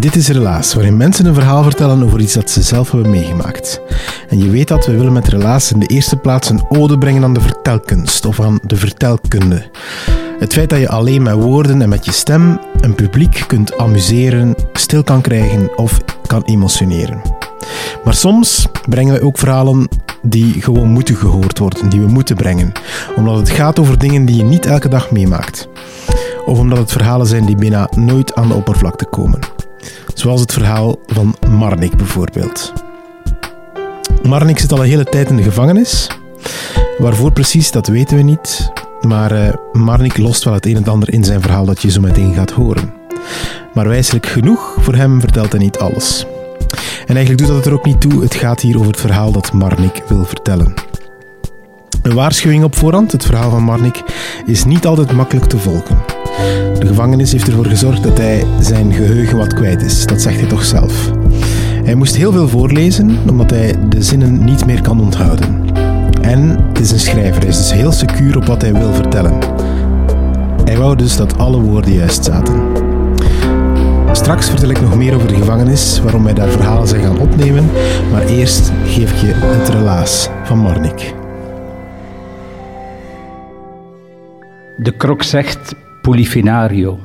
Dit is Relaas, waarin mensen een verhaal vertellen over iets dat ze zelf hebben meegemaakt. En je weet dat we willen met Relaas in de eerste plaats een ode brengen aan de vertelkunst of aan de vertelkunde. Het feit dat je alleen met woorden en met je stem een publiek kunt amuseren, stil kan krijgen of kan emotioneren. Maar soms brengen we ook verhalen die gewoon moeten gehoord worden, die we moeten brengen, omdat het gaat over dingen die je niet elke dag meemaakt. Of omdat het verhalen zijn die bijna nooit aan de oppervlakte komen. Zoals het verhaal van Marnik bijvoorbeeld. Marnik zit al een hele tijd in de gevangenis. Waarvoor precies, dat weten we niet. Maar uh, Marnik lost wel het een en ander in zijn verhaal dat je zo meteen gaat horen. Maar wijselijk genoeg, voor hem vertelt hij niet alles. En eigenlijk doet dat het er ook niet toe, het gaat hier over het verhaal dat Marnik wil vertellen. Een waarschuwing op voorhand, het verhaal van Marnik is niet altijd makkelijk te volgen. De gevangenis heeft ervoor gezorgd dat hij zijn geheugen wat kwijt is. Dat zegt hij toch zelf. Hij moest heel veel voorlezen, omdat hij de zinnen niet meer kan onthouden. En het is een schrijver, hij is dus heel secuur op wat hij wil vertellen. Hij wou dus dat alle woorden juist zaten. Straks vertel ik nog meer over de gevangenis, waarom wij daar verhalen zijn gaan opnemen, maar eerst geef ik je het relaas van Marnik. De krok zegt Polyfenario,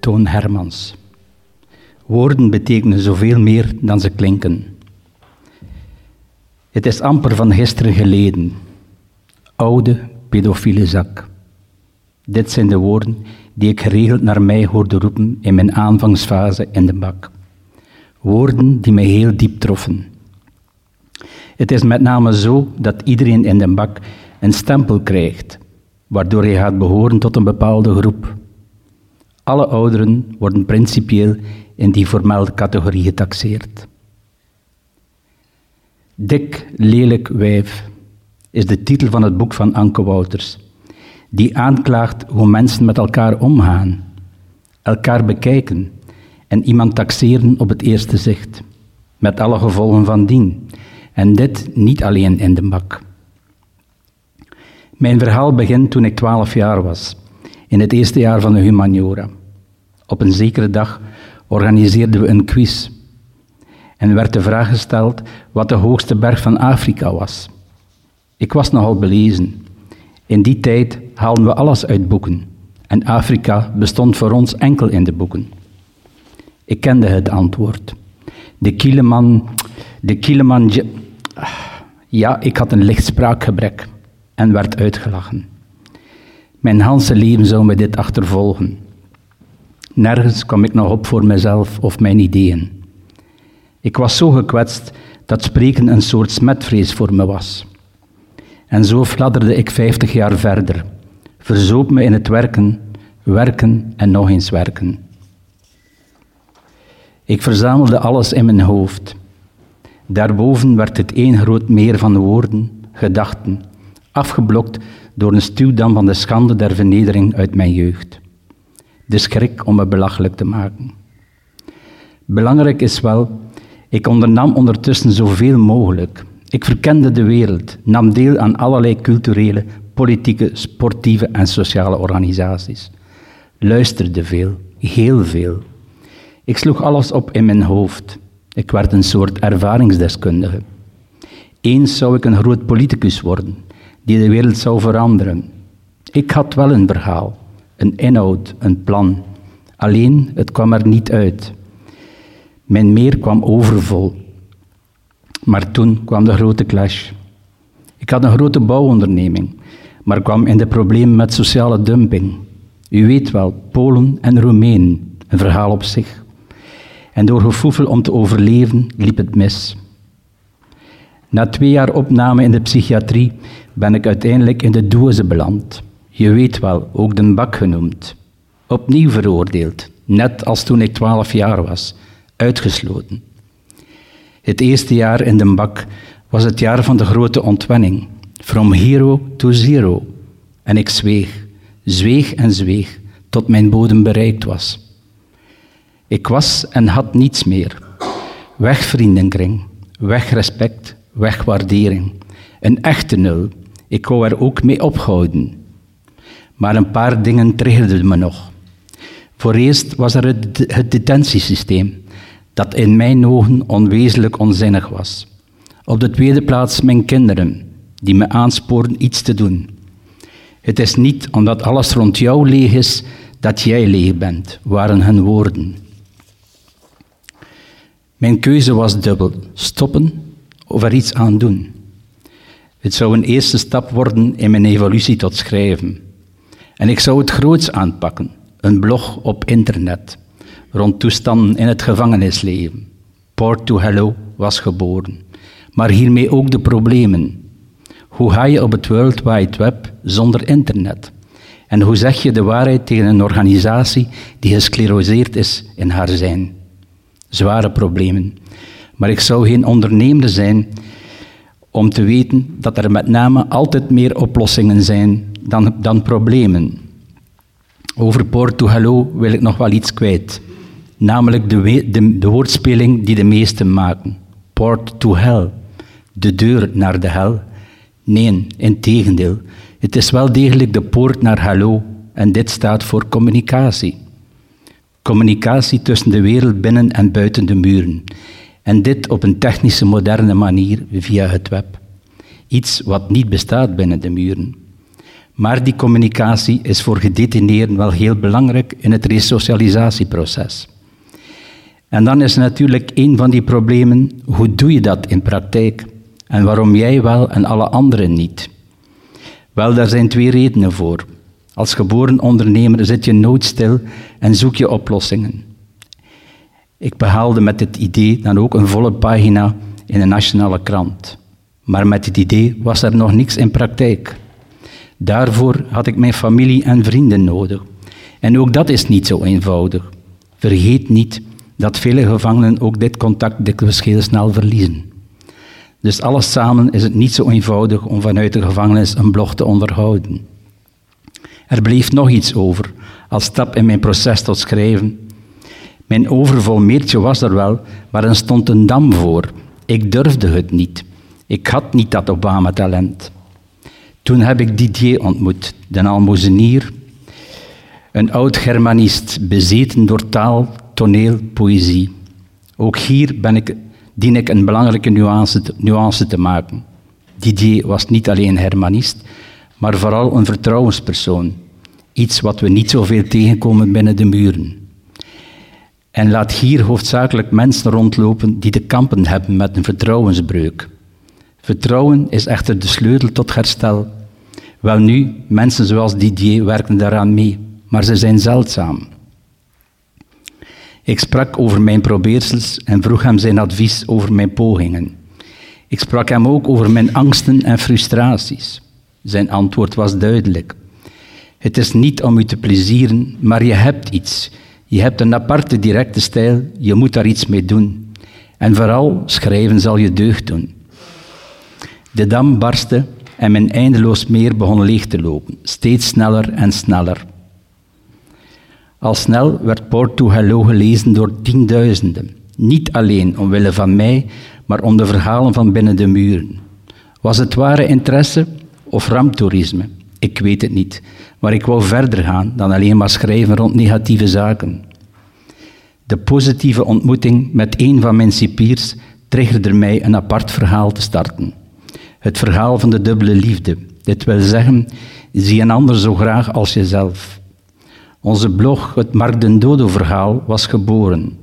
Toon Hermans. Woorden betekenen zoveel meer dan ze klinken. Het is amper van gisteren geleden. Oude pedofiele zak. Dit zijn de woorden die ik geregeld naar mij hoorde roepen in mijn aanvangsfase in de bak. Woorden die mij heel diep troffen. Het is met name zo dat iedereen in de bak een stempel krijgt waardoor hij gaat behoren tot een bepaalde groep. Alle ouderen worden principieel in die formele categorie getaxeerd. Dik, lelijk wijf is de titel van het boek van Anke Wouters, die aanklaagt hoe mensen met elkaar omgaan, elkaar bekijken en iemand taxeren op het eerste zicht, met alle gevolgen van dien, en dit niet alleen in de bak. Mijn verhaal begint toen ik twaalf jaar was, in het eerste jaar van de humaniora. Op een zekere dag organiseerden we een quiz en werd de vraag gesteld wat de hoogste berg van Afrika was. Ik was nogal belezen. In die tijd haalden we alles uit boeken en Afrika bestond voor ons enkel in de boeken. Ik kende het antwoord. De Kieleman, de Kieleman, ja, ik had een licht spraakgebrek en werd uitgelachen. Mijn hele leven zou me dit achtervolgen. Nergens kwam ik nog op voor mezelf of mijn ideeën. Ik was zo gekwetst dat spreken een soort smetvrees voor me was. En zo fladderde ik vijftig jaar verder, verzoop me in het werken, werken en nog eens werken. Ik verzamelde alles in mijn hoofd. Daarboven werd het één groot meer van woorden, gedachten afgeblokt door een stuwdam van de schande der vernedering uit mijn jeugd. De schrik om me belachelijk te maken. Belangrijk is wel, ik ondernam ondertussen zoveel mogelijk. Ik verkende de wereld, nam deel aan allerlei culturele, politieke, sportieve en sociale organisaties. Luisterde veel, heel veel. Ik sloeg alles op in mijn hoofd. Ik werd een soort ervaringsdeskundige. Eens zou ik een groot politicus worden die de wereld zou veranderen. Ik had wel een verhaal, een inhoud, een plan. Alleen, het kwam er niet uit. Mijn meer kwam overvol. Maar toen kwam de grote clash. Ik had een grote bouwonderneming, maar kwam in de problemen met sociale dumping. U weet wel, Polen en Roemenen, een verhaal op zich. En door gevoel om te overleven liep het mis. Na twee jaar opname in de psychiatrie ben ik uiteindelijk in de doze beland. Je weet wel, ook de bak genoemd. Opnieuw veroordeeld, net als toen ik twaalf jaar was, uitgesloten. Het eerste jaar in de bak was het jaar van de grote ontwenning. From hero to zero. En ik zweeg, zweeg en zweeg, tot mijn bodem bereikt was. Ik was en had niets meer. Weg vriendenkring, weg respect, weg waardering. Een echte nul. Ik wou er ook mee ophouden. Maar een paar dingen triggerden me nog. Voor eerst was er het, het detentiesysteem, dat in mijn ogen onwezenlijk onzinnig was. Op de tweede plaats mijn kinderen, die me aansporen iets te doen. Het is niet omdat alles rond jou leeg is, dat jij leeg bent, waren hun woorden. Mijn keuze was dubbel: stoppen of er iets aan doen. Het zou een eerste stap worden in mijn evolutie tot schrijven. En ik zou het groots aanpakken: een blog op internet rond toestanden in het gevangenisleven. Port to Hello was geboren, maar hiermee ook de problemen. Hoe ga je op het World Wide Web zonder internet? En hoe zeg je de waarheid tegen een organisatie die gescleroseerd is in haar zijn? Zware problemen. Maar ik zou geen ondernemer zijn om te weten dat er met name altijd meer oplossingen zijn dan, dan problemen. Over Porto Hello wil ik nog wel iets kwijt. Namelijk de, de, woordspeling die de meesten maken. Port to hell. De deur naar de hel. Nee, in tegendeel. Het is wel degelijk de poort naar hallo en dit staat voor communicatie. Communicatie tussen de wereld binnen en buiten de muren. En dit op een technische, moderne manier via het web. Iets wat niet bestaat binnen de muren. Maar die communicatie is voor gedetineerden wel heel belangrijk in het resocialisatieproces. En dan is natuurlijk een van die problemen, hoe doe je dat in praktijk? En waarom jij wel en alle anderen niet? Wel, daar zijn twee redenen voor. Als geboren ondernemer zit je nooit stil en zoek je oplossingen. Ik behaalde met dit idee dan ook een volle pagina in een nationale krant. Maar met dit idee was er nog niks in praktijk. Daarvoor had ik mijn familie en vrienden nodig. En ook dat is niet zo eenvoudig. Vergeet niet dat vele gevangenen ook dit contact dikwijls heel snel verliezen. Dus alles samen is het niet zo eenvoudig om vanuit de gevangenis een blog te onderhouden. Er bleef nog iets over, als stap in mijn proces tot schrijven. Mijn overvol meertje was er wel, maar er stond een dam voor. Ik durfde het niet. Ik had niet dat Obama-talent. Toen heb ik Didier ontmoet, de almozenier, een oud-Germanist, bezeten door taal, toneel, poëzie. Ook hier ben ik dien ik een belangrijke nuance te, nuance te maken. Didier was niet alleen hermanist, maar vooral een vertrouwenspersoon. Iets wat we niet zoveel tegenkomen binnen de muren. En laat hier hoofdzakelijk mensen rondlopen die te kampen hebben met een vertrouwensbreuk. Vertrouwen is echter de sleutel tot herstel. Wel nu, mensen zoals Didier werken daaraan mee, maar ze zijn zeldzaam. Ik sprak over mijn probeersels en vroeg hem zijn advies over mijn pogingen. Ik sprak hem ook over mijn angsten en frustraties. Zijn antwoord was duidelijk. Het is niet om u te plezieren, maar je hebt iets. Je hebt een aparte directe stijl, je moet daar iets mee doen. En vooral, schrijven zal je deugd doen. De dam barstte en mijn eindeloos meer begon leeg te lopen, steeds sneller en sneller. Al snel werd Porto Hello gelezen door tienduizenden. Niet alleen omwille van mij, maar om de verhalen van binnen de muren. Was het ware interesse of ramptoerisme? Ik weet het niet, maar ik wou verder gaan dan alleen maar schrijven rond negatieve zaken. De positieve ontmoeting met een van mijn cipiers triggerde mij een apart verhaal te starten. Het verhaal van de dubbele liefde. Dit wil zeggen, zie een ander zo graag als jezelf. Onze blog, het Mark den Dodo-verhaal, was geboren.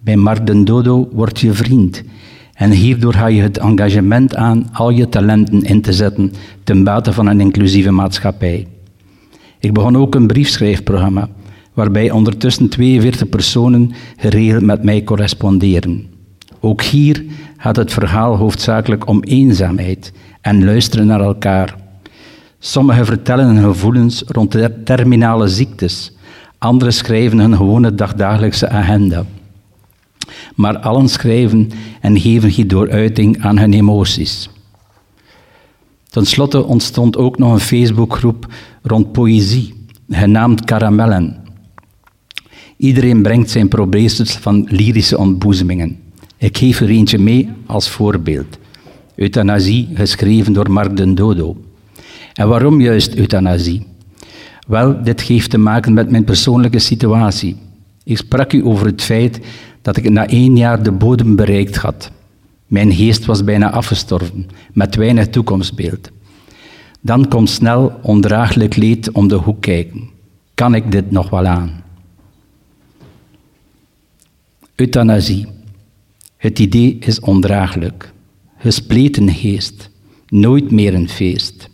Bij Mark den Dodo word je vriend. En hierdoor ga je het engagement aan al je talenten in te zetten ten bate van een inclusieve maatschappij. Ik begon ook een briefschrijfprogramma, waarbij ondertussen 42 personen geregeld met mij corresponderen. Ook hier gaat het verhaal hoofdzakelijk om eenzaamheid en luisteren naar elkaar. Sommigen vertellen hun gevoelens rond terminale ziektes, anderen schrijven hun gewone dagdagelijkse agenda. Maar allen schrijven en geven hierdoor uiting aan hun emoties. Ten slotte ontstond ook nog een Facebookgroep rond poëzie, genaamd Karamellen. Iedereen brengt zijn probeersels van lyrische ontboezemingen. Ik geef er eentje mee als voorbeeld. Euthanasie, geschreven door Mark den Dodo. En waarom juist euthanasie? Wel, dit heeft te maken met mijn persoonlijke situatie. Ik sprak u over het feit dat ik na één jaar de bodem bereikt had. Mijn geest was bijna afgestorven, met weinig toekomstbeeld. Dan komt snel ondraaglijk leed om de hoek kijken. Kan ik dit nog wel aan? Euthanasie. Het idee is ondraaglijk. Gespleten geest. Nooit meer een feest.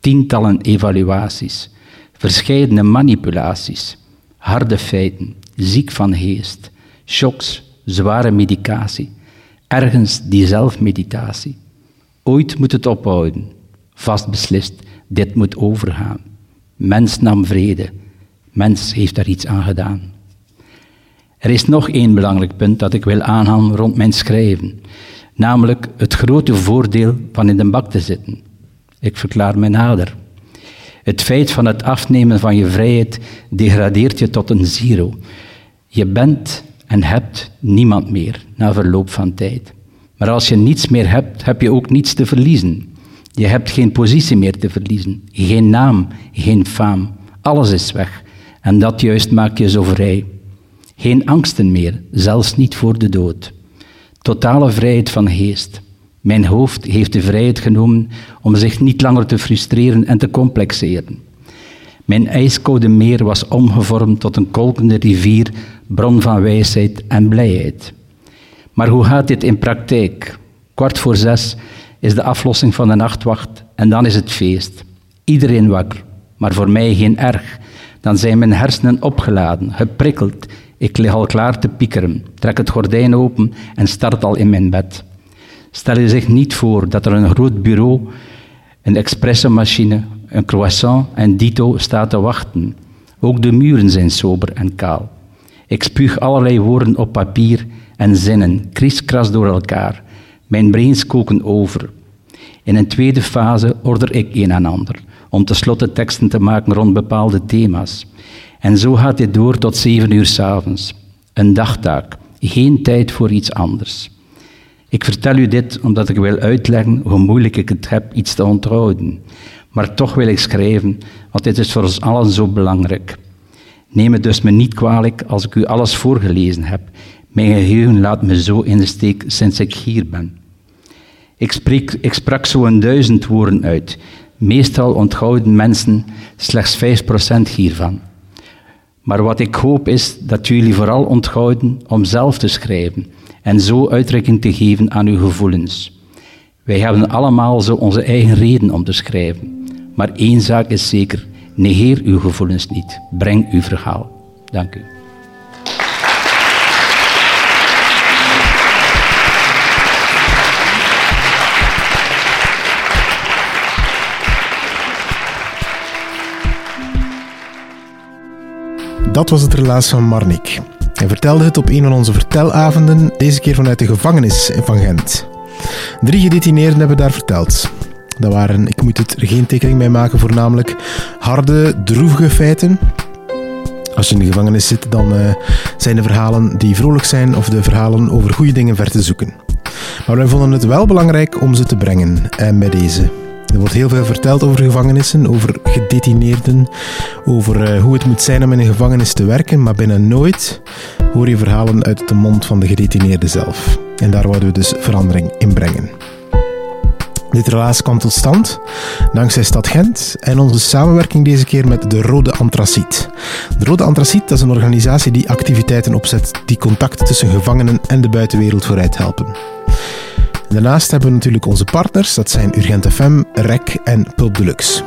Tientallen evaluaties. Verscheidene manipulaties. Harde feiten. Ziek van geest. Shocks. Zware medicatie. Ergens die zelfmeditatie. Ooit moet het ophouden. Vast beslist, dit moet overgaan. Mens nam vrede. Mens heeft daar iets aan gedaan. Er is nog één belangrijk punt dat ik wil aanhalen rond mijn schrijven, namelijk het grote voordeel van in de bak te zitten. Ik verklaar me nader. Het feit van het afnemen van je vrijheid degradeert je tot een zero. Je bent en hebt niemand meer na verloop van tijd. Maar als je niets meer hebt, heb je ook niets te verliezen. Je hebt geen positie meer te verliezen, geen naam, geen faam. Alles is weg. En dat juist maakt je zo vrij. Geen angsten meer, zelfs niet voor de dood. Totale vrijheid van geest. Mijn hoofd heeft de vrijheid genomen om zich niet langer te frustreren en te complexeren. Mijn ijskoude meer was omgevormd tot een kolkende rivier, bron van wijsheid en blijheid. Maar hoe gaat dit in praktijk? Kwart voor zes is de aflossing van de nachtwacht en dan is het feest. Iedereen wakker, maar voor mij geen erg. Dan zijn mijn hersenen opgeladen, geprikkeld. Ik lig al klaar te piekeren, trek het gordijn open en start al in mijn bed. Stel je zich niet voor dat er een groot bureau, een expressomachine, een croissant en dito staat te wachten. Ook de muren zijn sober en kaal. Ik spuug allerlei woorden op papier en zinnen, kriskras door elkaar. Mijn brains koken over. In een tweede fase order ik een en ander, om tenslotte teksten te maken rond bepaalde thema's. En zo gaat dit door tot zeven uur s'avonds. Een dagtaak, geen tijd voor iets anders. Ik vertel u dit omdat ik wil uitleggen hoe moeilijk ik het heb iets te onthouden. Maar toch wil ik schrijven, want dit is voor ons allen zo belangrijk. Neem het dus me niet kwalijk als ik u alles voorgelezen heb. Mijn geheugen laat me zo in de steek sinds ik hier ben. Ik, spreek, ik sprak zo'n duizend woorden uit. Meestal onthouden mensen slechts 5% hiervan. Maar wat ik hoop is dat jullie vooral onthouden om zelf te schrijven en zo uitdrukking te geven aan uw gevoelens. Wij hebben allemaal zo onze eigen reden om te schrijven. Maar één zaak is zeker: negeer uw gevoelens niet. Breng uw verhaal. Dank u. Dat was het relaas van Marnik. Hij vertelde het op een van onze vertelavonden, deze keer vanuit de gevangenis van Gent. Drie gedetineerden hebben daar verteld. Dat waren, ik moet het er geen tekening bij maken, voornamelijk harde, droevige feiten. Als je in de gevangenis zit, dan uh, zijn de verhalen die vrolijk zijn of de verhalen over goede dingen ver te zoeken. Maar wij vonden het wel belangrijk om ze te brengen en bij deze. Er wordt heel veel verteld over gevangenissen, over gedetineerden, over uh, hoe het moet zijn om in een gevangenis te werken, maar bijna nooit hoor je verhalen uit de mond van de gedetineerde zelf. En daar wilden we dus verandering in brengen. Dit relaas kwam tot stand dankzij Stad Gent en onze samenwerking deze keer met de Rode Antraciet. De Rode Antraciet is een organisatie die activiteiten opzet die contact tussen gevangenen en de buitenwereld vooruit helpen. Daarnaast hebben we natuurlijk onze partners, dat zijn Urgent FM, REC en Pulp Deluxe.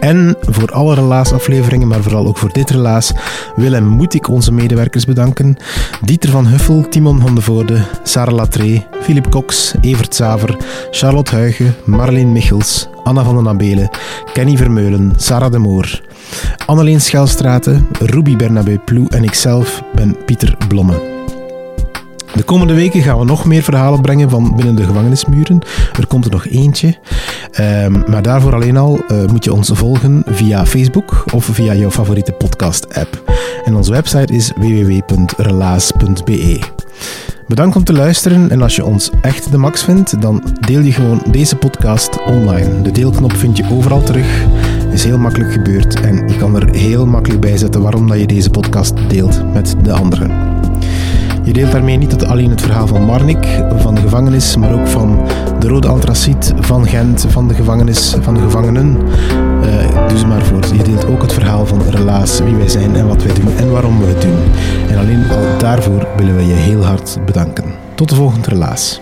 En voor alle relaasafleveringen, maar vooral ook voor dit relaas, wil en moet ik onze medewerkers bedanken. Dieter van Huffel, Timon van de Voorde, Sarah Latree, Philip Cox, Evert Zaver, Charlotte Huigen, Marleen Michels, Anna van den Abelen, Kenny Vermeulen, Sarah de Moor, Anneleen Schelstraten, Ruby Bernabé Ploe en ikzelf ben Pieter Blomme. De komende weken gaan we nog meer verhalen brengen van binnen de gevangenismuren. Er komt er nog eentje. Ehm, maar daarvoor alleen al uh, moet je ons volgen via Facebook of via jouw favoriete podcast-app. En onze website is www.relaas.be. Bedankt om te luisteren en als je ons echt de max vindt, dan deel je gewoon deze podcast online. De deelknop vind je overal terug. Is heel makkelijk gebeurd en je kan er heel makkelijk bij zetten waarom dat je deze podcast deelt met de anderen. Je deelt daarmee niet alleen het verhaal van Marnik, van de gevangenis, maar ook van de rode antraciet, van Gent, van de gevangenis, van de gevangenen. Uh, doe ze maar voor. Je deelt ook het verhaal van relaas, wie wij zijn en wat wij doen en waarom we het doen. En alleen al daarvoor willen we je heel hard bedanken. Tot de volgende relaas.